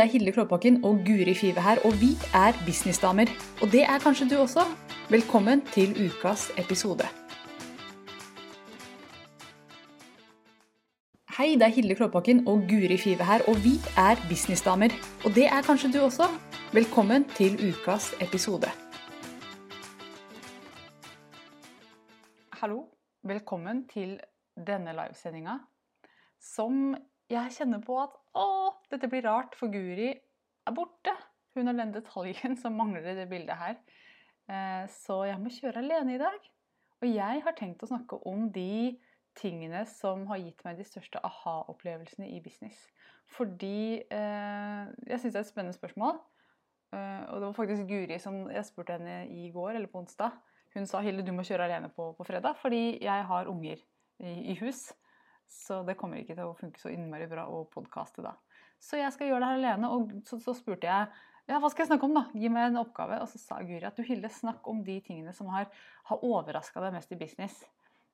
Det er Hilde Klåbakken og Guri Five her, og vi er businessdamer. Og det er kanskje du også. Velkommen til ukas episode. Hei, det er Hilde Klåbakken og Guri Five her, og vi er businessdamer. Og det er kanskje du også. Velkommen til ukas episode. Hallo. Velkommen til denne livesendinga som jeg kjenner på at å, dette blir rart, for Guri er borte. Hun er den detaljen som mangler i det bildet her. Eh, så jeg må kjøre alene i dag. Og jeg har tenkt å snakke om de tingene som har gitt meg de største aha-opplevelsene i business. Fordi eh, jeg syns det er et spennende spørsmål. Eh, og det var faktisk Guri som jeg spurte henne i går, eller på onsdag. Hun sa Hilde, du må kjøre alene på, på fredag fordi jeg har unger i, i hus. Så det kommer ikke til å funke så innmari bra å podkaste da. Så jeg skal gjøre det her alene. Og så, så, spurte jeg ja, hva skal jeg snakke om, da? Gi meg en oppgave. Og så sa Guri at du Hilde, snakk om de tingene som har, har overraska deg mest i business.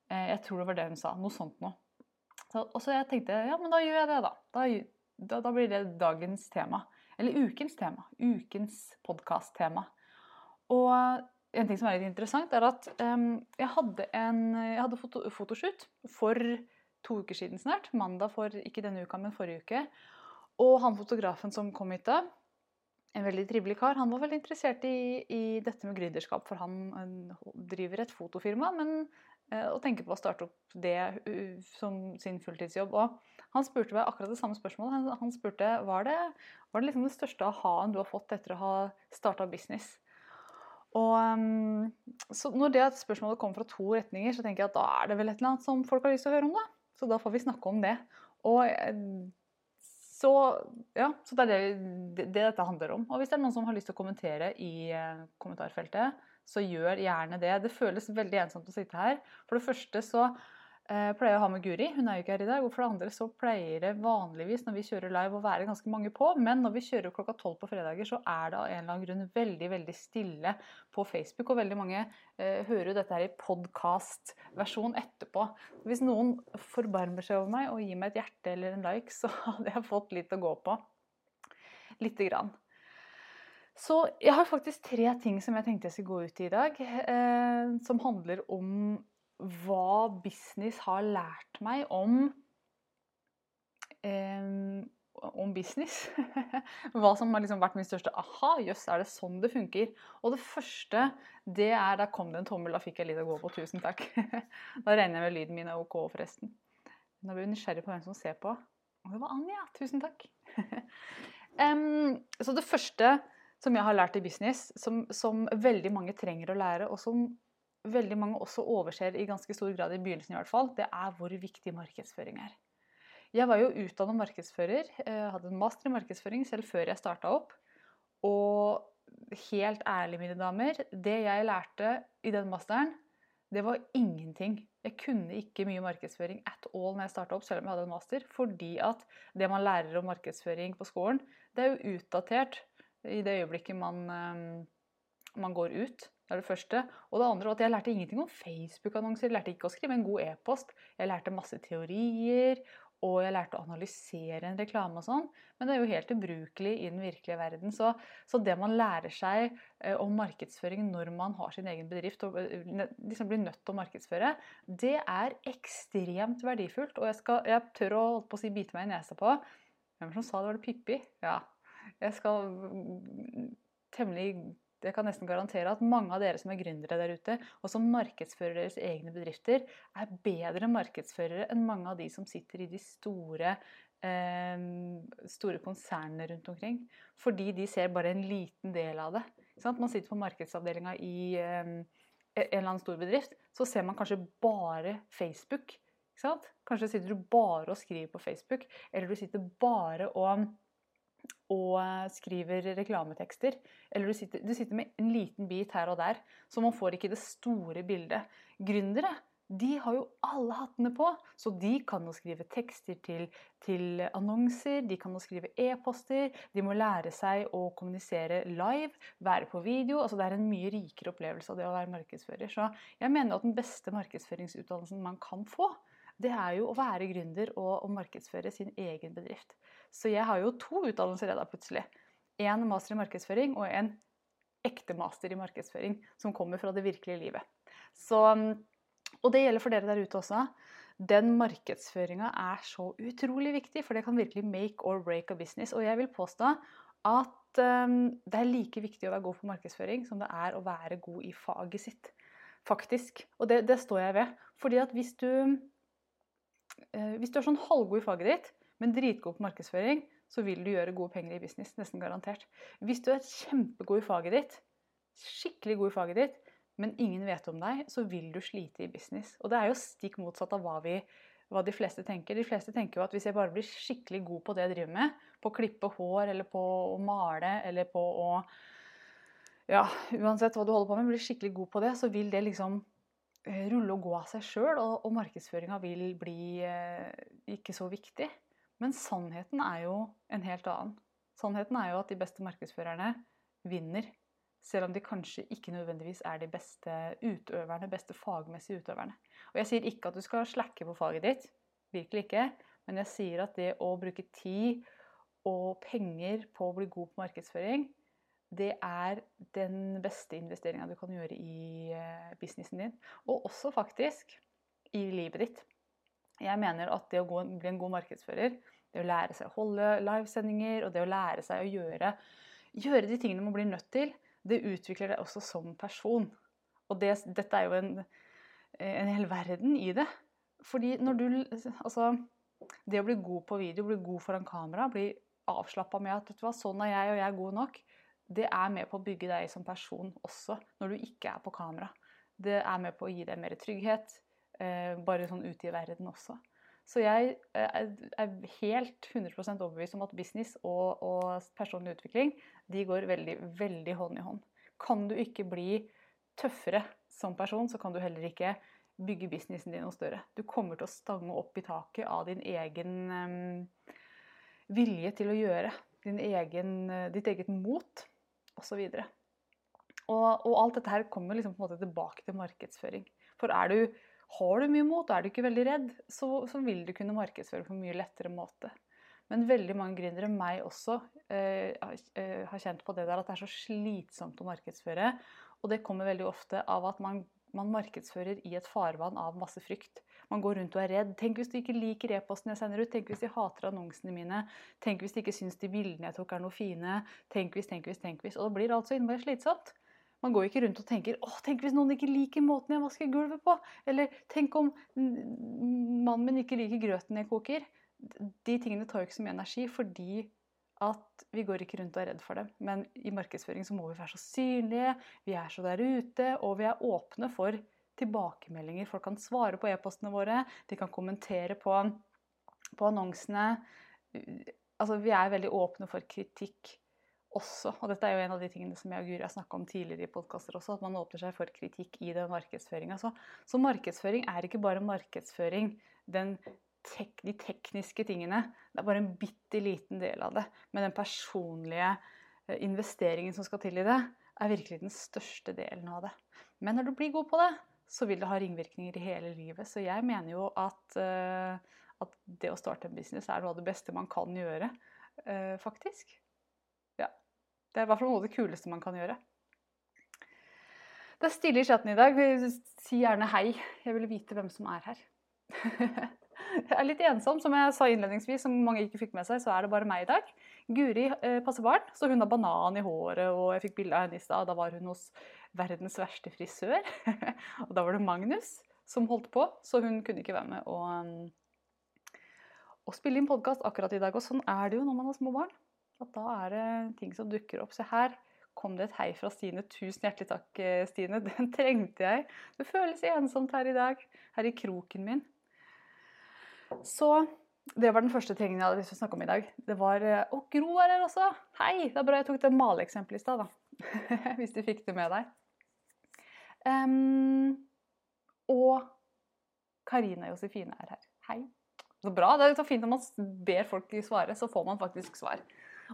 Eh, jeg tror det var det hun sa. Noe sånt noe. Så, og så jeg tenkte ja, men da gjør jeg det, da. Da, da, da blir det dagens tema. Eller ukens tema. Ukens podkast-tema. Og en ting som er litt interessant, er at um, jeg hadde en jeg foto, fotoshoot for to uker siden snart. Mandag for ikke denne uka, men forrige uke. Og han fotografen som kom hit da, en veldig trivelig kar, han var veldig interessert i, i dette med gründerskap. For han, driver et fotofirma men, eh, og tenker på å starte opp det som sin fulltidsjobb. Og han spurte meg akkurat det samme spørsmålet. Han, spurte var det var det liksom den største aha-en du har fått etter å ha starta business. Og, um, så når det spørsmålet kommer fra to retninger, så tenker jeg at da er det vel et eller annet som folk har lyst til å høre om. da. Så da får vi snakke om det. Og eh, så, ja, så det er det, det, dette handler om. Og hvis det er noen som har lyst til å kommentere i eh, kommentarfeltet, så gjør gjerne det. Det føles veldig ensomt å sitte her. For det første så eh, pleier å ha med Guri. Hun er jo ikke her i dag. Og for det andre så pleier det vanligvis når vi kjører live å være ganske mange på. Men når vi kjører klokka tolv på fredager, så er det av en eller annen grunn veldig veldig stille på Facebook. Og veldig mange eh, hører jo dette her i podkastversjon etterpå. Hvis noen forbarmer seg over meg og gir meg et hjerte eller en like, så hadde jeg fått litt å gå på. Lite grann. Så jeg har faktisk tre ting som jeg tenkte jeg skulle gå ut i i dag. Eh, som handler om hva business har lært meg om um, om business. hva som har liksom vært min største aha. Jøss, er det sånn det funker? Og det første, det er Da kom det en tommel, da fikk jeg litt å gå på. Tusen takk. da regner jeg med lyden min er ok, forresten. Nå blir jeg nysgjerrig på hvem som ser på. Og det var Anja. Tusen takk. um, så det første som jeg har lært i business, som, som veldig mange trenger å lære, og som veldig mange også overser i ganske stor grad i begynnelsen, i hvert fall, det er hvor viktig markedsføring er. Jeg var jo utdannet markedsfører, eh, hadde en master i markedsføring selv før jeg starta opp. Og helt ærlig, mine damer, det jeg lærte i den masteren, det var ingenting. Jeg kunne ikke mye markedsføring at all når jeg starta opp, selv om jeg hadde en master, fordi at det man lærer om markedsføring på skolen, det er jo utdatert i det øyeblikket man, eh, man går ut. Det er det første. Og det andre var at jeg lærte ingenting om Facebook-annonser. Jeg lærte ikke å skrive en god e-post. Jeg lærte masse teorier, og jeg lærte å analysere en reklame og sånn. Men det er jo helt ubrukelig i den virkelige verden. Så, så det man lærer seg eh, om markedsføring når man har sin egen bedrift og eh, liksom blir nødt til å markedsføre, det er ekstremt verdifullt. Og jeg, skal, jeg tør å, å si, bite meg i nesa på Hvem som sa det? Var det Pippi? Ja. Jeg skal mm, temmelig jeg kan nesten garantere at mange av dere som er gründere der ute, og som markedsfører deres egne bedrifter, er bedre markedsførere enn mange av de som sitter i de store, eh, store konsernene rundt omkring. Fordi de ser bare en liten del av det. Man sitter på markedsavdelinga i eh, en eller annen stor bedrift, så ser man kanskje bare Facebook. Kanskje sitter du bare og skriver på Facebook, eller du sitter bare og og eh, skriver reklametekster. Eller du sitter, du sitter, med en liten bit her og der, så man får ikke det store bildet. Gründere de har jo alle hattene på, så de kan jo skrive tekster til, til annonser, de kan jo skrive e-poster, de må lære seg å kommunisere live, være på video. altså Det er en mye rikere opplevelse av det å være markedsfører. Så jeg mener at den beste markedsføringsutdannelsen man kan få, det er jo å være gründer og, og markedsføre sin egen bedrift. Så jeg har jo to utdannelser da plutselig. En master i markedsføring og en ekte master i markedsføring som kommer fra det virkelige livet. Så, og det gjelder for dere der ute også. Den markedsføringa er så utrolig viktig, for det kan virkelig make or break a business. Og jeg vil påstå at um, det er like viktig å være god på markedsføring som det er å være god i faget sitt. Faktisk. Og det, det står jeg ved. Fordi at hvis du, uh, hvis du er sånn halvgod i faget ditt, men dritgod på markedsføring, så vil du gjøre gode penger i business. Nesten garantert. Hvis du er kjempegod i faget ditt, skikkelig god i faget ditt, men ingen vet om deg, så vil du slite i business. Og det er jo stikk motsatt av hva, vi, hva de fleste tenker. De fleste tenker jo at hvis jeg bare blir skikkelig god på det jeg driver med, på å klippe hår eller på å male eller på å Ja, uansett hva du holder på med, blir skikkelig god på det, så vil det liksom eh, rulle og gå av seg sjøl, og, og markedsføringa vil bli eh, ikke så viktig. Men sannheten er jo en helt annen. Sannheten er jo at de beste markedsførerne vinner. Selv om de kanskje ikke nødvendigvis er de beste utøverne, beste fagmessige utøverne. Og jeg sier ikke at du skal slakke på faget ditt. Virkelig ikke. Men jeg sier at det å bruke tid og penger på å bli god på markedsføring, det er den beste investeringa du kan gjøre i eh, businessen din. Og også faktisk i livet ditt. Jeg mener at det å bli en god markedsfører, det å lære seg å holde livesendinger og det å lære seg å gjøre, gjøre de tingene man blir nødt til, det utvikler deg også som person. Og det, dette er jo en, en hel verden i det. Fordi når du Altså, det å bli god på video, bli god foran kamera, bli avslappa med at vet du hva, sånn er jeg, og jeg er god nok, det er med på å bygge deg som person også, når du ikke er på kamera. Det er med på å gi deg mer trygghet, Eh, bare sånn ute i verden også. Så jeg eh, er helt 100% overbevist om at business og, og, personlig utvikling de går veldig, veldig hånd i hånd. Kan du ikke bli tøffere som person, så kan du heller ikke bygge businessen din noe større. Du kommer til å stange opp i taket av din egen um, vilje til å gjøre. Egen, ditt eget mot, osv. Og, og, alt dette her kommer liksom på en måte tilbake til markedsføring. For er du har du mye mot, og er du ikke veldig redd, så, så, vil du kunne markedsføre på en mye lettere måte. Men veldig mange gründere, meg også, eh, eh, har kjent på det der at det er så slitsomt å markedsføre. Og det kommer veldig ofte av at man, man markedsfører i et farvann av masse frykt. Man går rundt og er redd. Tenk hvis du ikke liker e-posten jeg sender ut. Tenk hvis de hater annonsene mine. Tenk hvis de ikke syns de bildene jeg tok er noe fine. Tenk hvis, tenk hvis, tenk hvis. Og det blir altså innmari slitsomt. Man går ikke rundt og tenker 'Å, tenk hvis noen ikke liker måten jeg vasker gulvet på. Eller tenk om mannen min ikke liker grøten jeg koker. De tingene tar jo ikke så mye energi fordi at vi går ikke rundt og er redd for dem. Men i markedsføring så må vi være så synlige, vi er så der ute, og vi er åpne for tilbakemeldinger. Folk kan svare på e-postene våre, de kan kommentere på, på annonsene. Altså, vi er veldig åpne for kritikk også, og dette er jo en av de tingene som jeg og Guri har snakka om tidligere i podkaster også, at man åpner seg for kritikk i den markedsføringa. Så, så, markedsføring er ikke bare markedsføring, tek, de tekniske tingene. Det er bare en bitte liten del av det. Men den personlige eh, investeringen som skal til i det, er virkelig den største delen av det. Men når du blir god på det, så vil det ha ringvirkninger i hele livet. Så jeg mener jo at, uh, at det å starte en business er noe av det beste man kan gjøre, uh, faktisk. Det er i hvert fall noe av det kuleste man kan gjøre. Det er stille i chatten i dag. Si gjerne hei. Jeg vil vite hvem som er her. Jeg er litt ensom, som jeg sa innledningsvis, som mange ikke fikk med seg, så er det bare meg i dag. Guri eh, passer barn, så hun har banan i håret, og jeg fikk bilde av henne i stad. Da var hun hos verdens verste frisør. og da var det Magnus som holdt på, så hun kunne ikke være med og, og spille inn podkast akkurat i dag. Og sånn er det jo når man har små barn. At da er det ting som dukker opp. Se her kom det et hei fra Stine. Tusen hjertelig takk, eh, Stine. Den trengte jeg. Det føles ensomt her i dag. Her i kroken min. Så det var den første tingen jeg hadde lyst til å snakke om i dag. Det var eh, Å, Gro er her også! Hei! Det er bra jeg tok det maleeksempelet i stad, da. Hvis du fikk det med deg. Um, og Karina Josefine er her. Hei. Så bra. Det er så fint når man ber folk svare, så får man faktisk svar.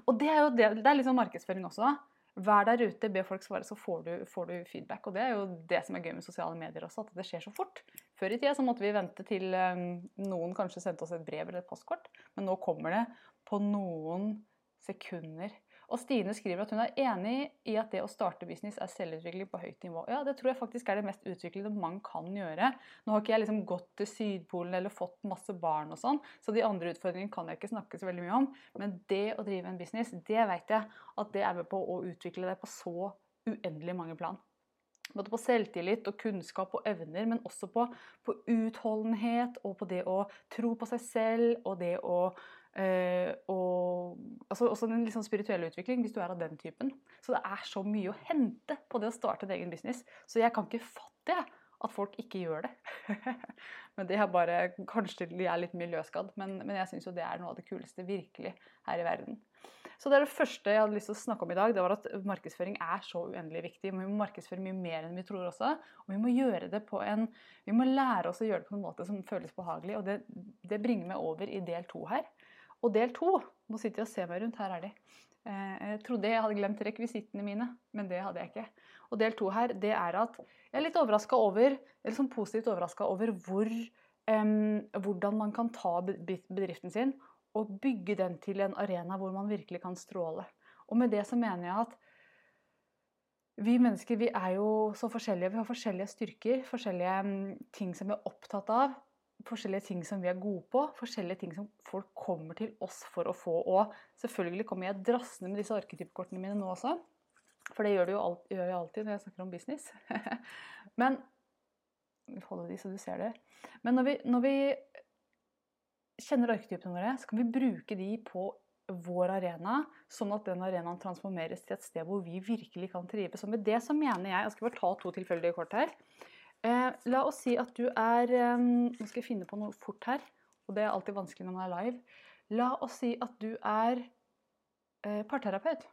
Og det er jo det, det er liksom markedsføring også. Vær der ute, be folk svare, så får du, får du, feedback. Og det er jo det som er gøy med sosiale medier også, at det skjer så fort. Før i tida så måtte vi vente til um, noen kanskje sendte oss et brev eller et postkort, men nå kommer det på noen sekunder. Og Stine skriver at hun er enig i at det å starte business er selvutvikling på høyt nivå. Ja, det tror jeg faktisk er det mest utviklede man kan gjøre. Nå har ikke jeg liksom gått til Sydpolen eller fått masse barn og sånn, så de andre utfordringene kan jeg ikke snakke så veldig mye om. Men det å drive en business, det vet jeg at det er med på å utvikle deg på så uendelig mange plan. Både på selvtillit og kunnskap og evner, men også på, på utholdenhet og på det å tro på seg selv og det å og altså, også en litt sånn spirituell utvikling, hvis du er av den typen. Så det er så mye å hente på det å starte en egen business. Så jeg kan ikke fatte at folk ikke gjør det. men det er bare Kanskje de er litt miljøskadd, men, men jeg syns jo det er noe av det kuleste virkelig her i verden. Så det er det første jeg hadde lyst til å snakke om i dag. det var At markedsføring er så uendelig viktig. Vi må markedsføre mye mer enn vi tror også. Og vi må gjøre det på en, vi må lære oss å gjøre det på en måte som føles behagelig. Og det, det bringer meg over i del to her. Og del to Nå sitter jeg og ser meg rundt. Her er de. Eh, jeg trodde jeg hadde glemt rekvisittene mine, men det hadde jeg ikke. Og del to her, det er at jeg er litt overraska over, eller sånn positivt overraska over hvor, um, hvordan man kan ta bedriften sin og bygge den til en arena hvor man virkelig kan stråle. Og med det så mener jeg at vi mennesker vi er jo så forskjellige. Vi har forskjellige styrker, forskjellige ting som vi er opptatt av forskjellige ting som vi er gode på, forskjellige ting som folk kommer til oss for å få. Og selvfølgelig kommer jeg drassende med disse arketypekortene mine nå også. For det gjør, det jo alt, gjør jeg alltid når jeg snakker om business. Men Hold de så du ser det. Men når vi, når vi kjenner arketypene våre, så kan vi bruke de på vår arena, sånn at den arenaen transformeres til et sted hvor vi virkelig kan trives. Og med det så mener jeg Jeg skal bare ta to tilfeldige kort her. Eh, la oss si at du er eh, Nå skal jeg finne på noe fort her, og det er alltid vanskelig når man er live. La oss si at du er eh, parterapeut.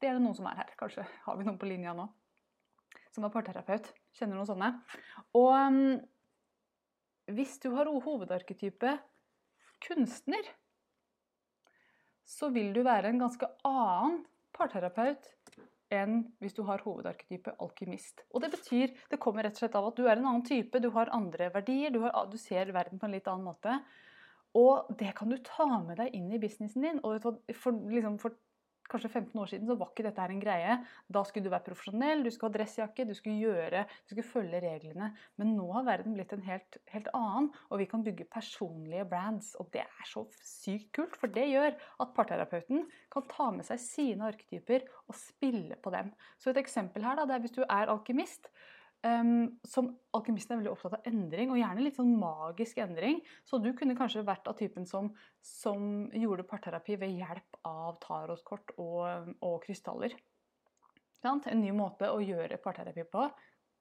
Det er det noen som er her. Kanskje har vi noen på linja nå som er parterapeut. Kjenner noen sånne. Og um, hvis du har hovedarketype kunstner, så vil du være en ganske annen parterapeut enn hvis du har hovedarketype alkymist. Og det betyr, det kommer rett og slett av at du er en annen type, du har andre verdier, du, har, du ser verden på en litt annen måte. Og det kan du ta med deg inn i businessen din. Og for, liksom, for kanskje 15 år siden så var ikke dette her en greie. Da skulle du være profesjonell, du skulle ha dressjakke, du skulle gjøre, du skulle følge reglene. Men nå har verden blitt en helt, helt annen, og vi kan bygge personlige brands. Og det er så sykt kult, for det gjør at parterapeuten kan ta med seg sine arketyper og spille på dem. Så et eksempel her da, det er hvis du er alkymist. Um, som alkymisten er veldig opptatt av endring, og gjerne litt sånn magisk endring. Så du kunne kanskje vært av typen som, som gjorde parterapi ved hjelp av tarotkort og, og krystaller. En ny måte å gjøre parterapi på.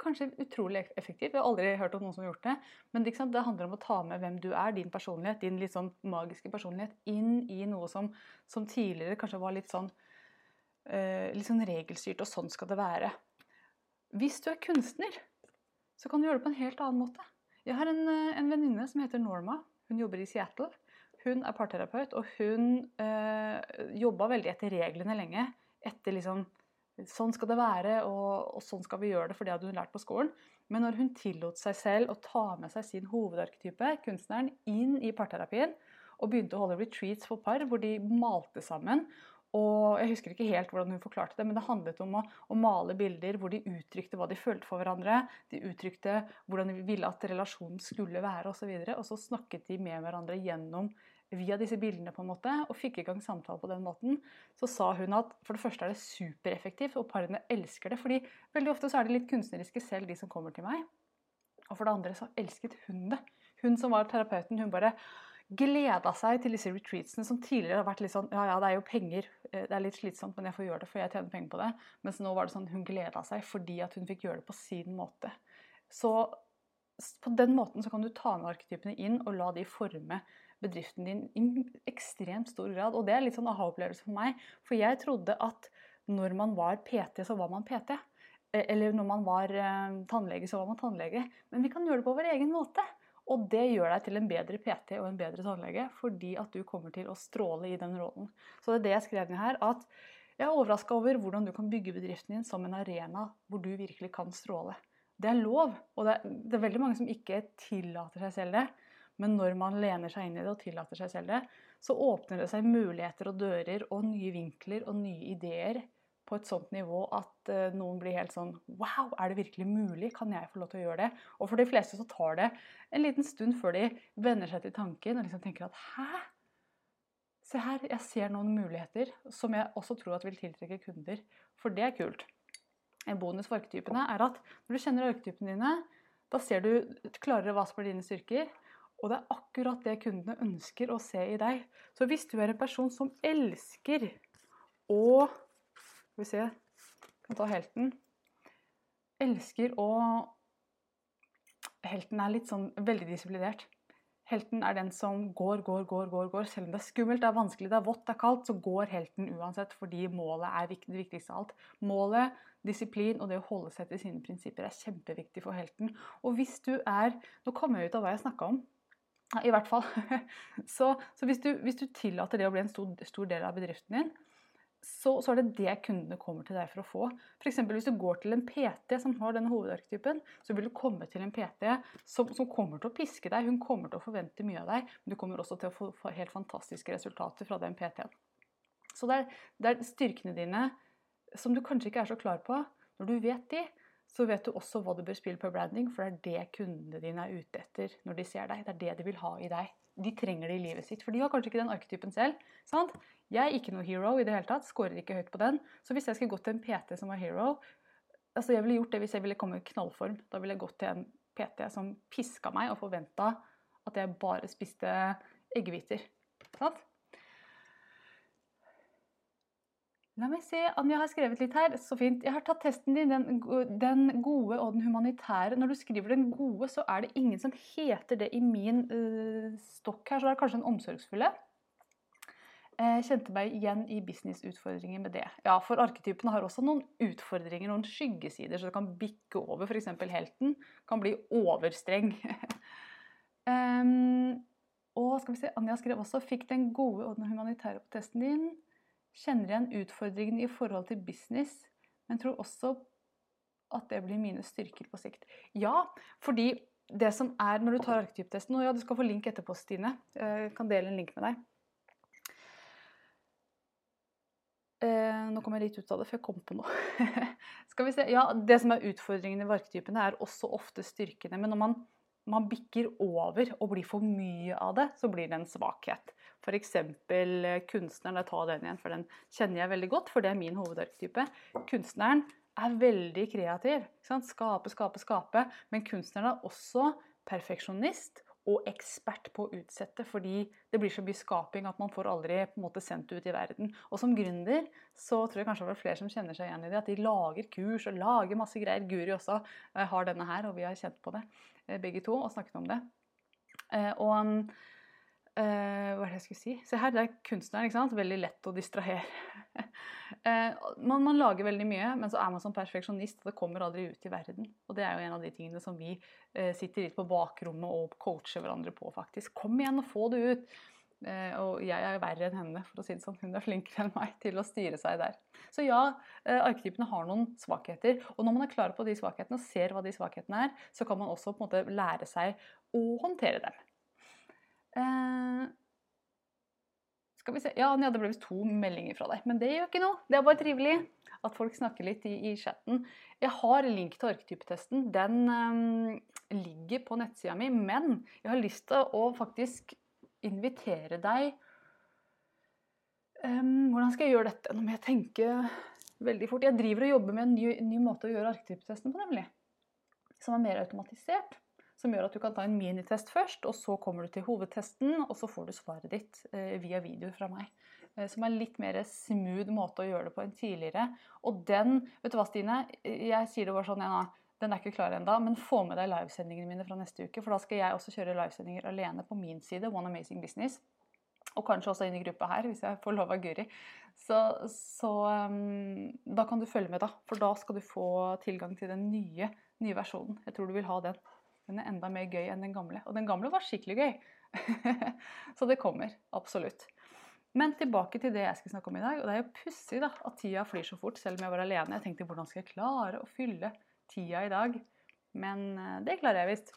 Kanskje utrolig effektiv. Jeg har aldri hørt om noen som har gjort det. Men det, det handler om å ta med hvem du er, din personlighet, din litt sånn magiske personlighet, inn i noe som, som tidligere kanskje var litt sånn, uh, litt sånn regelstyrt, og sånn skal det være. Hvis du er kunstner, så kan du gjøre det på en helt annen måte. Jeg har en, eh, en venninne som heter Norma. Hun jobber i Seattle. Hun er parterapeut, og hun øh, jobba veldig etter reglene lenge. Etter liksom Sånn skal det være, og, og, sånn skal vi gjøre det, for det hadde hun lært på skolen. Men når hun tillot seg selv å ta med seg sin hovedarketype, kunstneren, inn i parterapien, og begynte å holde retreats for par hvor de malte sammen og Jeg husker ikke helt hvordan hun forklarte det, men det handlet om å, å, male bilder hvor de uttrykte hva de følte for hverandre. De uttrykte hvordan de ville at relasjonen skulle være osv. Og, så og så snakket de med hverandre gjennom via disse bildene på en måte, og fikk i gang samtale på den måten. Så sa hun at for det første er det supereffektivt, og parene elsker det. fordi veldig ofte så er de litt kunstneriske selv, de som kommer til meg. Og for det andre så elsket hun det. Hun som var terapeuten, hun bare gleda seg til disse retreatsene som tidligere har vært litt sånn Ja, ja, det er jo penger, eh, det er litt slitsomt, men jeg får gjøre det, for jeg tjener penger på det. Mens nå var det sånn hun gleda seg fordi at hun fikk gjøre det på sin måte. Så på den måten så kan du ta med arketypene inn og la de forme bedriften din i ekstremt stor grad. Og det er litt sånn aha-opplevelse for meg. For jeg trodde at når man var PT, så var man PT. Eh, eller når man var eh, tannlege, så var man tannlege. Men vi kan gjøre det på vår egen måte. Og det gjør deg til en bedre PT og en bedre tannlege, fordi at du kommer til å stråle i den rollen. Så det er det jeg skrev ned her. at Jeg er overraska over hvordan du kan bygge bedriften din som en arena hvor du virkelig kan stråle. Det er lov, og det er, det er veldig mange som ikke tillater seg selv det. Men når man lener seg inn i det og tillater seg selv det, så åpner det seg muligheter og dører og nye vinkler og nye ideer på et sånt nivå at uh, noen blir helt sånn Wow, er det virkelig mulig? Kan jeg få lov til å gjøre det? Og for de fleste så tar det en liten stund før de venner seg til tanken og liksom tenker at Hæ? Se her, jeg ser noen muligheter som jeg også tror at vil tiltrekke kunder. For det er kult. En bonus for arketypene er at når du kjenner arketypene dine, da ser du klarere hva som er dine styrker. Og det er akkurat det kundene ønsker å se i deg. Så hvis du er en person som elsker å Skal vi se kan ta helten. Elsker å Helten er litt sånn veldig disiplinert. Helten er den som går, går, går, går, går. Selv om det er skummelt, det er vanskelig, det er vått, det er kaldt, så går helten uansett fordi målet er det viktigste av alt. Målet, disiplin og det å holde seg til sine prinsipper er kjempeviktig for helten. Og hvis du er Nå kommer jeg ut av hva jeg snakka om. I hvert fall. Så, så hvis, du, hvis, du, tillater det å bli en stor, stor del av bedriften din, så, så, er det det kundene kommer til deg for å få. F.eks. hvis du går til en PT som har denne hovedarketypen, så vil du komme til en PT som, som, kommer til å piske deg. Hun kommer til å forvente mye av deg, men du kommer også til å få, få helt fantastiske resultater fra den PT-en. Så det er, det er, styrkene dine som du kanskje ikke er så klar på. Når du vet de, så vet du også hva du bør spille på branding, for det er det kundene dine er ute etter når de ser deg. Det er det de vil ha i deg. De trenger det i livet sitt, for de har kanskje ikke den arketypen selv. Sant? Jeg er ikke noe hero i det hele tatt. Skårer ikke høyt på den. Så hvis jeg skulle gått til en PT som var hero altså Jeg ville gjort det hvis jeg ville komme i knallform. Da ville jeg gått til en PT som piska meg og forventa at jeg bare spiste eggehviter. Sant? La meg se, Anja har skrevet litt her. Så fint. Jeg har tatt testen din, den, den, gode og den humanitære. Når du skriver den gode, så er det ingen som heter det i min uh, stokk her. Så det er kanskje den omsorgsfulle. Jeg kjente meg igjen i businessutfordringer med det. Ja, For arketypene har også noen utfordringer, noen skyggesider, så det kan bikke over. F.eks. helten kan bli overstreng. um, og skal vi se, Anja skrev også 'Fikk den gode og den humanitære på testen din'. Kjenner igjen utfordringene i forhold til business, men tror også at det blir mine styrker på sikt. Ja, fordi det som er når du tar arketyptesten Og ja, du skal få link etterpå, Stine. Jeg kan dele en link med deg. Eh, nå kom jeg litt ut av det, for jeg kom på noe. Skal vi se. Ja, Det som er utfordringen i arketypene, er også ofte styrkene. Men når man, man, bikker over og blir for mye av det, så blir det en svakhet. F.eks. Eh, kunstneren. Tar den igjen, for den kjenner jeg veldig godt, for det er min hovedarketype. Kunstneren er veldig kreativ. Skape, skape, skape. Men kunstneren er også perfeksjonist og ekspert på å utsette, fordi det blir så mye skaping at man får aldri måte sendt ut i verden. Og som gründer så tror jeg kanskje det er flere som kjenner seg igjen i det. At de lager kurs og lager masse greier. Guri også eh, har denne her, og vi har kjent på det eh, begge to og snakket om det. Og Uh, hva er det jeg skulle si? Se her, det er kunstneren. ikke sant? Veldig lett å distrahere. uh, man, man, lager veldig mye, men så er man som perfeksjonist, og det kommer aldri ut i verden. Og det er jo en av de tingene som vi uh, sitter litt på bakrommet og coacher hverandre på, faktisk. Kom igjen og få det ut! og jeg er verre enn henne, for å si det sånn. Hun er flinkere enn meg til å styre seg der. Så ja, arketypene har noen svakheter. Og når man er klar på de svakhetene og ser hva de svakhetene er, så kan man også på en måte lære seg å håndtere dem. Eh, skal vi se Ja, det ble visst to meldinger fra deg. Men det gjør ikke noe. Det er bare trivelig at folk snakker litt i, i chatten. Jeg har link til arketypetesten. Den eh, ligger på nettsida mi. Men jeg har lyst til å faktisk invitere deg um, Hvordan skal jeg gjøre dette? Nå må jeg tenke veldig fort. Jeg driver og jobber med en ny, ny måte å gjøre arketypetesten på, nemlig. Som er mer automatisert som gjør at du kan ta en minitest først, og så kommer du til hovedtesten, og så får du svaret ditt eh, via video fra meg. Eh, som er litt mer smooth måte å gjøre det på enn tidligere. Og den Vet du hva, Stine? Jeg sier det bare sånn, ja, den er ikke klar ennå, men få med deg livesendingene mine fra neste uke. For da skal jeg også kjøre livesendinger alene på min side, One Amazing Business. Og kanskje også inn i gruppa her, hvis jeg får lov av Guri. Så, så um, da kan du følge med, da. For da skal du få tilgang til den nye, nye versjonen. Jeg tror du vil ha den. Er enda mer gøy enn den gamle. Og den gamle var skikkelig gøy. så det kommer. Absolutt. Men tilbake til det jeg skal snakke om i dag. Og det er jo pussig at tida flyr så fort, selv om jeg var alene. Jeg tenkte hvordan skal jeg klare å fylle tida i dag? Men eh, det klarer jeg visst.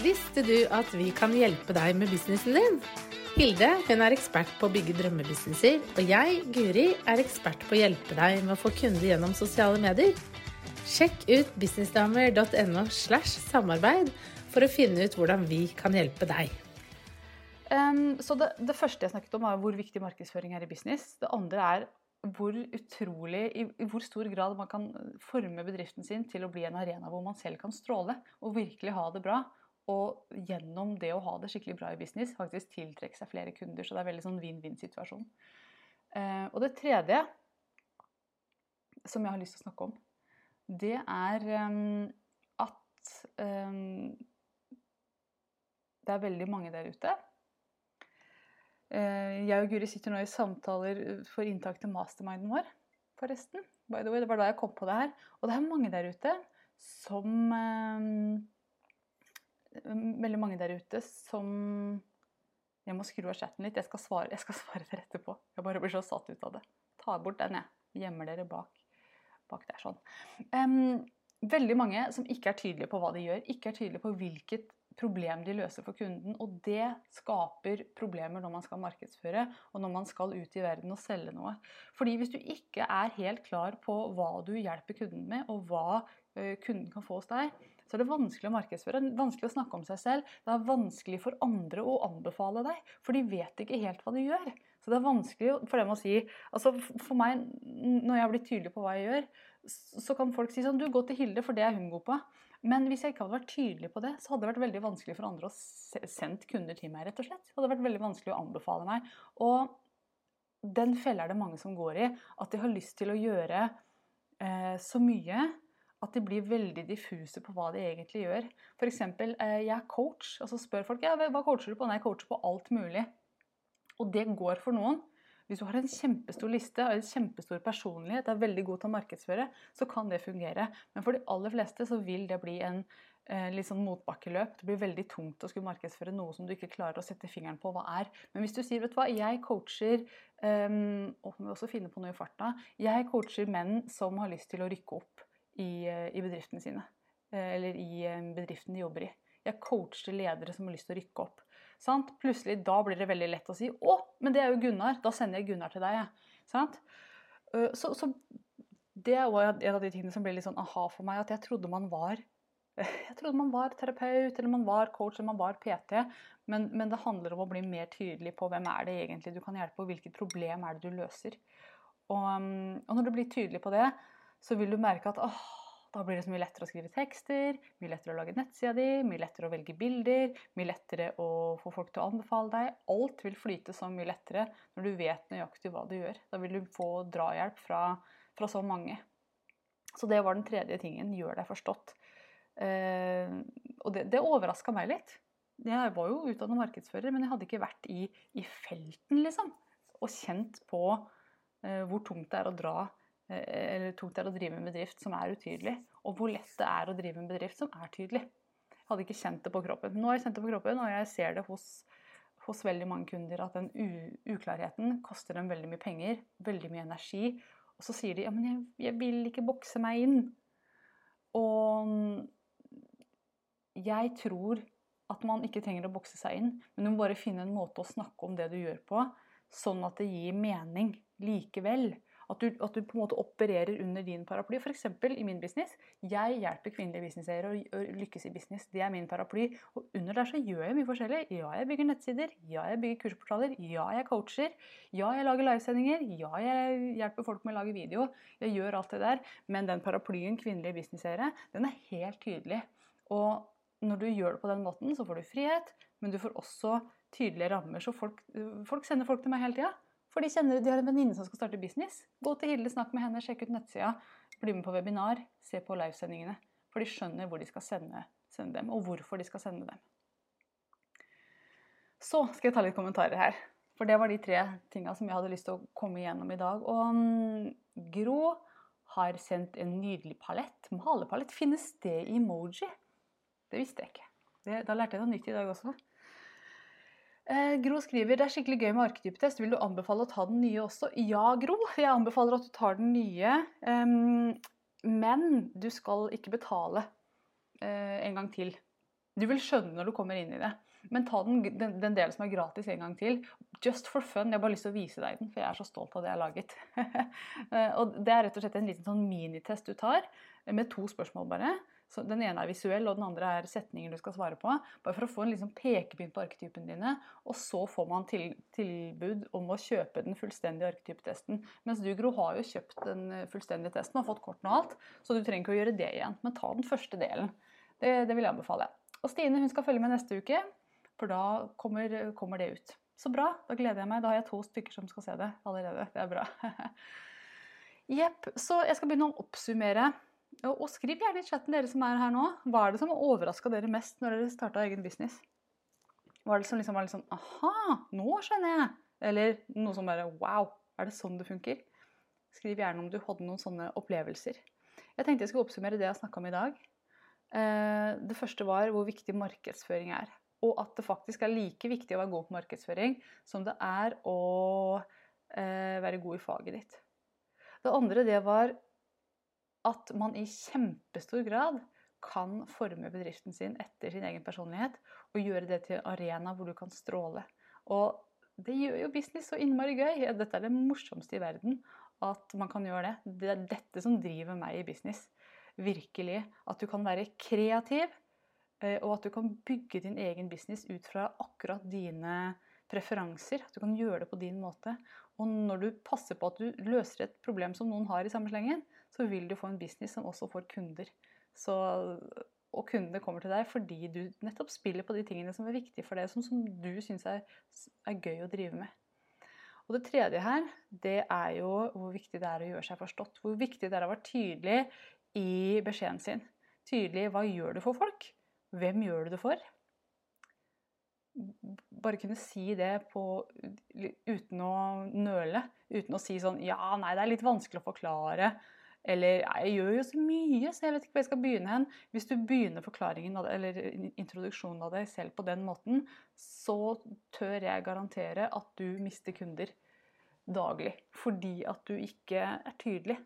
Visste du at vi kan hjelpe deg med businessen din? Hilde hun er ekspert på å bygge drømmebusinesser, og jeg, Guri, er ekspert på å hjelpe deg med å få kunder gjennom sosiale medier. Sjekk ut businessdamer.no slash samarbeid for å finne ut hvordan vi kan hjelpe deg. Um, så det, det, første jeg snakket om, var hvor viktig markedsføring er i business. Det andre er hvor utrolig, i, i, hvor stor grad man kan forme bedriften sin til å bli en arena hvor man selv kan stråle og virkelig ha det bra. Og gjennom det å ha det skikkelig bra i business faktisk tiltrekke seg flere kunder. Så det er veldig sånn vinn-vinn-situasjon. Uh, og det tredje som jeg har lyst til å snakke om, det er um, at um, det er veldig mange der ute. Uh, jeg og Guri sitter nå i samtaler for inntak til masterminden vår, forresten. By the way, Det var da jeg kom på det her. Og det er mange der ute som um, veldig mange der ute som Jeg må skru av chatten litt. Jeg skal svare, jeg skal svare dere etterpå. Jeg bare blir så satt ut av det. Ta bort den, jeg. Gjemmer dere bak, bak der. Sånn. Um, veldig mange som ikke er tydelige på hva de gjør, ikke er tydelige på hvilket problem de løser for kunden. Og det skaper problemer når man skal markedsføre og når man skal ut i verden og selge noe. Fordi hvis du ikke er helt klar på hva du hjelper kunden med, og hva kunden kan få hos deg, så er det vanskelig å markedsføre. Vanskelig å snakke om seg selv. Det er vanskelig for andre å anbefale deg, for de vet ikke helt hva de gjør. Så det er vanskelig for dem å si altså For meg, når jeg har blitt tydelig på hva jeg gjør, så kan folk si sånn Du, gå til Hilde, for det er hun god på. Men hvis jeg ikke hadde vært tydelig på det, så hadde det vært veldig vanskelig for andre å sende kunder til meg, rett og slett. Det hadde vært veldig vanskelig å anbefale meg. Og den fella er det mange som går i. At de har lyst til å gjøre eh, så mye at de blir veldig diffuse på hva de egentlig gjør. F.eks. Eh, jeg er coach, og så spør folk ja, hva coacher du på. Nei, jeg coacher på alt mulig. Og det går for noen. Hvis du har en kjempestor liste og en kjempestor personlighet, er veldig god til å markedsføre, så kan det fungere. Men for de aller fleste så vil det bli en eh, litt sånn motbakkeløp. Det blir veldig tungt å skulle markedsføre noe som du ikke klarer å sette fingeren på hva er. Men hvis du sier vet du hva, jeg coacher um, og må også finne på noe i farta, jeg coacher menn som har lyst til å rykke opp i, eh, i bedriftene sine. Eh, eller i eh, bedriften de jobber i. Jeg coacher ledere som har lyst til å rykke opp. Sant? Plutselig da blir det veldig lett å si 'Å, men det er jo Gunnar. Da sender jeg Gunnar til deg.' Sant? Så, så det var en av de tingene som ble litt sånn aha for meg. At jeg trodde man var jeg trodde man var terapeut, eller man var coach, eller man var PT. Men, men, det handler om å bli mer tydelig på hvem er det egentlig du kan hjelpe, og hvilket problem er det du løser. Og, mm, og når du blir tydelig på det, så vil du merke at åh, da blir det så mye lettere å skrive tekster, mye lettere å lage nettsida di, mye lettere å velge bilder, mye lettere å få folk til å anbefale deg. Alt vil flyte så mye lettere når du vet nøyaktig hva du gjør. Da vil du få drahjelp fra, fra så mange. Så det var den tredje tingen. Gjør deg forstått. Eh, og det, det overraska meg litt. Jeg var jo utdannet markedsfører, men jeg hadde ikke vært i, i felten, liksom. Og kjent på eh, hvor tungt det er å dra eller tungt det er å drive en bedrift som er utydelig, og hvor lett det er å drive en bedrift som er tydelig. Jeg hadde ikke kjent det på kroppen. Nå har jeg kjent det på kroppen, og jeg ser det hos, hos veldig mange kunder at den uklarheten koster dem veldig mye penger, veldig mye energi. Og så sier de ja, men jeg, jeg vil ikke bokse meg inn. Og jeg tror at man ikke trenger å bokse seg inn, men du må bare finne en måte å snakke om det du gjør på, sånn at det gir mening likevel. At du, at du, på en måte opererer under din paraply. F.eks. i min business. Jeg hjelper kvinnelige businesseiere å lykkes i business. Det er min paraply. Og under der så gjør jeg mye forskjellig. Ja, jeg bygger nettsider. Ja, jeg bygger kursportaler. Ja, jeg coacher. Ja, jeg lager livesendinger. Ja, jeg hjelper folk med å lage video. Jeg gjør alt det der. Men den paraplyen kvinnelige businesseiere, den er helt tydelig. Og når du gjør det på den måten, så får du frihet, men du får også tydelige rammer. Så folk, folk sender folk til meg hele tida. For de kjenner de har en venninne som skal starte business. Gå til Hilde, snakk med henne, sjekk ut nettsida. Bli med på webinar, se på livesendingene. For de skjønner hvor de skal sende, sende, dem, og hvorfor de skal sende dem. Så skal jeg ta litt kommentarer her. For det var de tre tinga som jeg hadde lyst til å komme igjennom i dag. Og Grå Gro har sendt en nydelig palett. Malepalett. Finnes det i emoji? Det visste jeg ikke. Det, da lærte jeg noe nytt i dag også. Eh, Gro skriver det er skikkelig gøy med arketypetest. Vil du anbefale å ta den nye også? Ja, Gro. Jeg anbefaler at du tar den nye. em, men du skal ikke betale eh, en gang til. Du vil skjønne når du kommer inn i det. Men ta den, den, den delen som er gratis en gang til. Just for fun. Jeg har bare lyst til å vise deg den, for jeg er så stolt av det jeg har laget. Eh, og Det er rett og slett en liten sånn minitest du tar, eh, med to spørsmål bare. Så den ene er visuell, og den andre er setninger du skal svare på. Bare for å få en liksom pekepinn på arketypene dine. Og så får man til, tilbud om å kjøpe den fullstendige arketypetesten. Mens du, Gro, har jo kjøpt den eh, fullstendige testen og fått kortene og alt, så du trenger ikke å gjøre det igjen. Men ta den første delen. Det, det vil jeg anbefale. Og Stine hun skal følge med neste uke, for da kommer, kommer det ut. Så bra. Da gleder jeg meg. Da har jeg to stykker som skal se det allerede. Det er bra. Jepp. Så jeg skal begynne å oppsummere. Og, skriv gjerne i chatten dere som er her nå. Hva er det som overraska dere mest når dere starta egen business? Hva er det som liksom var litt sånn Aha, nå skjønner jeg. Eller noe som bare Wow, er det sånn det funker? Skriv gjerne om du hadde noen sånne opplevelser. Jeg tenkte jeg skulle oppsummere det jeg snakka om i dag. Eh, Det første var hvor viktig markedsføring er. Og at det faktisk er like viktig å være god på markedsføring som det er å eh, være god i faget ditt. Det andre det var at man i kjempestor grad kan forme bedriften sin etter sin egen personlighet og gjøre det til en arena hvor du kan stråle. Og det gjør jo business så innmari gøy. Dette er det morsomste i verden at man kan gjøre det. Det er dette som driver meg i business. Virkelig. At du kan være kreativ, og at du kan bygge din egen business ut fra akkurat dine preferanser. At du kan gjøre det på din måte. Og når du passer på at du løser et problem som noen har i samme slengen, så vil du få en business som også får kunder. Så, og kundene kommer til deg fordi du nettopp spiller på de tingene som er viktige for deg, som, som du syns er, er gøy å drive med. Og det tredje her, det er jo hvor viktig det er å gjøre seg forstått. Hvor viktig det er å være tydelig i beskjeden sin. Tydelig hva gjør du for folk? Hvem gjør du det for? Bare kunne si det på, uten å nøle. Uten å si sånn Ja, nei, det er litt vanskelig å forklare. Eller jeg gjør jo så mye, så jeg vet ikke hvor jeg skal begynne hen. Hvis du begynner forklaringen av eller introduksjonen av deg selv på den måten, så tør jeg garantere at du mister kunder daglig. Fordi at du ikke er tydelig.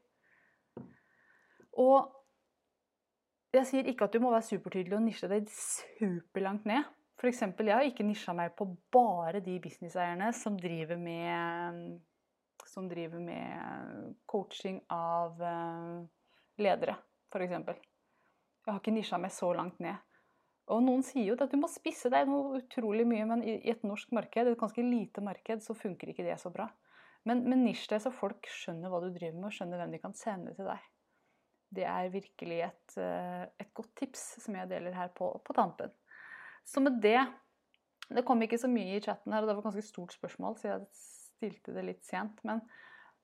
Og jeg sier ikke at du må være supertydelig og nisje deg superlangt ned. For eksempel, jeg har ikke nisja meg på bare de businesseierne som driver med som driver med coaching av ledere, f.eks. Jeg har ikke nisja meg så langt ned. Og noen sier jo at du må spisse deg noe utrolig mye, men i et norsk marked, et ganske lite marked, så funker ikke det så bra. Men, men nisj deg så folk skjønner hva du driver med, og skjønner hvem de kan sende til deg. Det er virkelig et, et godt tips som jeg deler her på, på tampen. Så med det Det kom ikke så mye i chatten her, og det var et ganske stort spørsmål, så jeg stilte det litt sent. Men,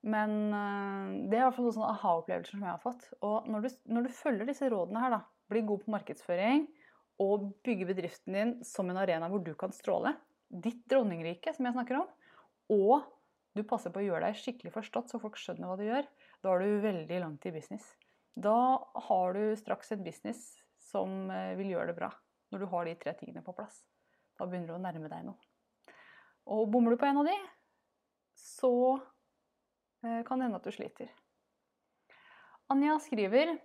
men det er i hvert fall noen aha-opplevelser som jeg har fått. Og når du, når du, følger disse rådene her, da, bli god på markedsføring og bygge bedriften din som en arena hvor du kan stråle, ditt dronningrike, som jeg snakker om, og du passer på å gjøre deg skikkelig forstått så folk skjønner hva du gjør, da er du veldig langt i business. Da har du straks en business som vil gjøre det bra, når du har de tre tingene på plass. Da begynner du å nærme deg noe. Og bommer du på en av de, så kan det hende at du sliter. Anja skriver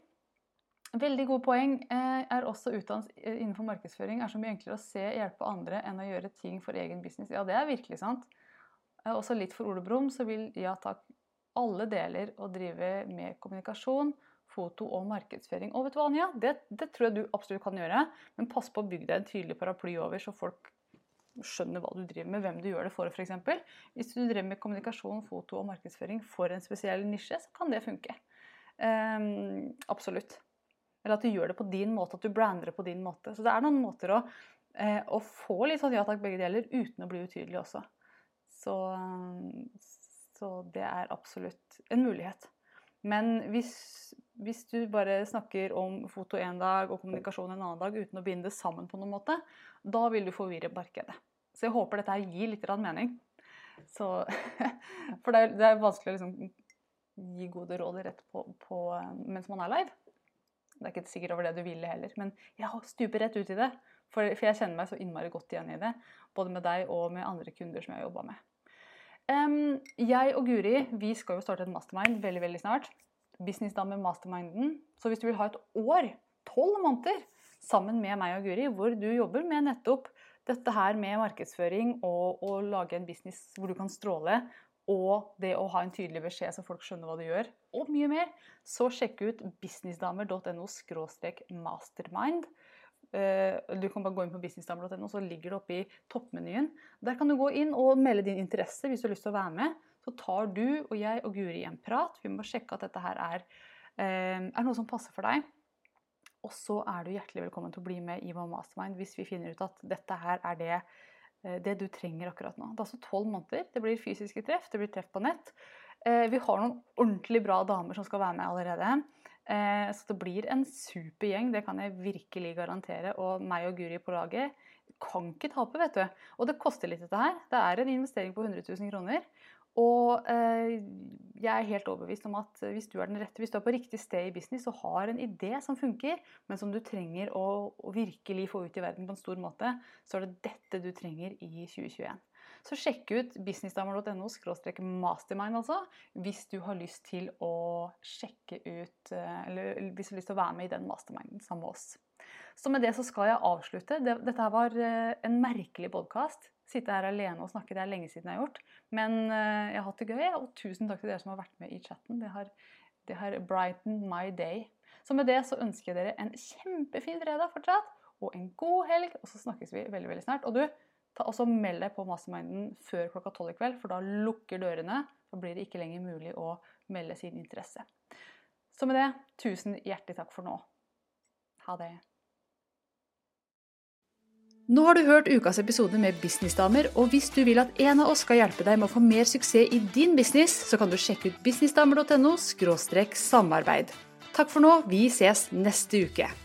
Veldig gode poeng. Er også utdannet innenfor markedsføring. Er så mye enklere å se hjelpe andre enn å gjøre ting for egen business. Ja, det er virkelig sant. Også litt for Ole Brumm, så vil ja takk alle deler å drive med kommunikasjon, foto og markedsføring. Og vet du hva, Anja? Det, det tror jeg du absolutt kan gjøre. Men pass på å bygge deg en tydelig paraply over, så folk skjønner hva du driver med, hvem du gjør det for f.eks. Hvis du driver med kommunikasjon, foto og markedsføring for en spesiell nisje, så kan det funke. Um, absolutt. Eller at du gjør det på din måte, at du brander det på din måte. Så det er noen måter å, eh, å få litt sånn ja takk, begge deler, uten å bli utydelig også. Så, så det er absolutt en mulighet. Men hvis, hvis, du bare snakker om foto en dag og kommunikasjon en annen dag uten å binde det sammen på noen måte, da vil du forvirre markedet. Så jeg håper dette gir litt mening. Så, for det er, det er vanskelig å liksom gi gode råd rett på, på, mens man er live. Det er ikke sikkert over det du ville heller, men ja, stuper rett ut i det. For, for jeg kjenner meg så innmari godt igjen i det. Både med deg og med andre kunder som jeg har jobba med. Um, jeg og Guri vi skal jo starte en mastermind veldig veldig snart. Businessdame Masterminden. Så hvis du vil ha et år, tolv måneder, sammen med meg og Guri, hvor du jobber med nettopp dette her med markedsføring og å lage en business hvor du kan stråle, og det å ha en tydelig beskjed så folk skjønner hva du gjør, og mye mer, så sjekk ut businessdamer.no mastermind. Eh, du kan bare gå inn på businessdamer.no, så ligger det oppe i toppmenyen. Der kan du gå inn og melde din interesse hvis du har lyst til å være med. Så tar du og jeg og Guri en prat. Vi må sjekke at dette her er, eh, er noe som passer for deg. Og så er du hjertelig velkommen til å bli med i vår mastermind hvis vi finner ut at dette her er det, eh, det du trenger akkurat nå. Det er altså tolv måneder. Det blir fysiske treff, det blir treff på nett. Vi har noen ordentlig bra damer som skal være med allerede. Eh, så det blir en super gjeng, det kan jeg virkelig garantere. Og meg og Guri på laget kan ikke tape, vet du. Og det koster litt, dette her. Det er en investering på 100 000 kroner. Og eh, jeg er helt overbevist om at hvis du er den rette, hvis du er på riktig sted i business og har en idé som funker, men som du trenger å, virkelig få ut i verden på en stor måte, så er det dette du trenger i 2021. Så sjekk ut businessdamer.no mastermind altså, hvis du har lyst til å sjekke ut eh, Eller hvis du har lyst til å være med i den masterminden sammen med oss. Så med det så skal jeg avslutte. Dette var eh, en merkelig podkast sitte her alene og snakke. Det er lenge siden jeg har gjort. Men eh, jeg har hatt det gøy, og tusen takk til dere som har vært med i chatten. Det har, det har brightened my day. Så med det så ønsker jeg dere en kjempefin fredag fortsatt, og en god helg. Og så snakkes vi veldig veldig snart. Og du, også meld deg på Masterminden før klokka tolv i kveld, for da lukker dørene. Da blir det ikke lenger mulig å melde sin interesse. Så med det, tusen hjertelig takk for nå. Ha det. Nå har du hørt ukas episode med Businessdamer, og hvis du vil at en av oss skal hjelpe deg med å få mer suksess i din business, så kan du sjekke ut businessdamer.no samarbeid. Takk for nå, vi ses neste uke.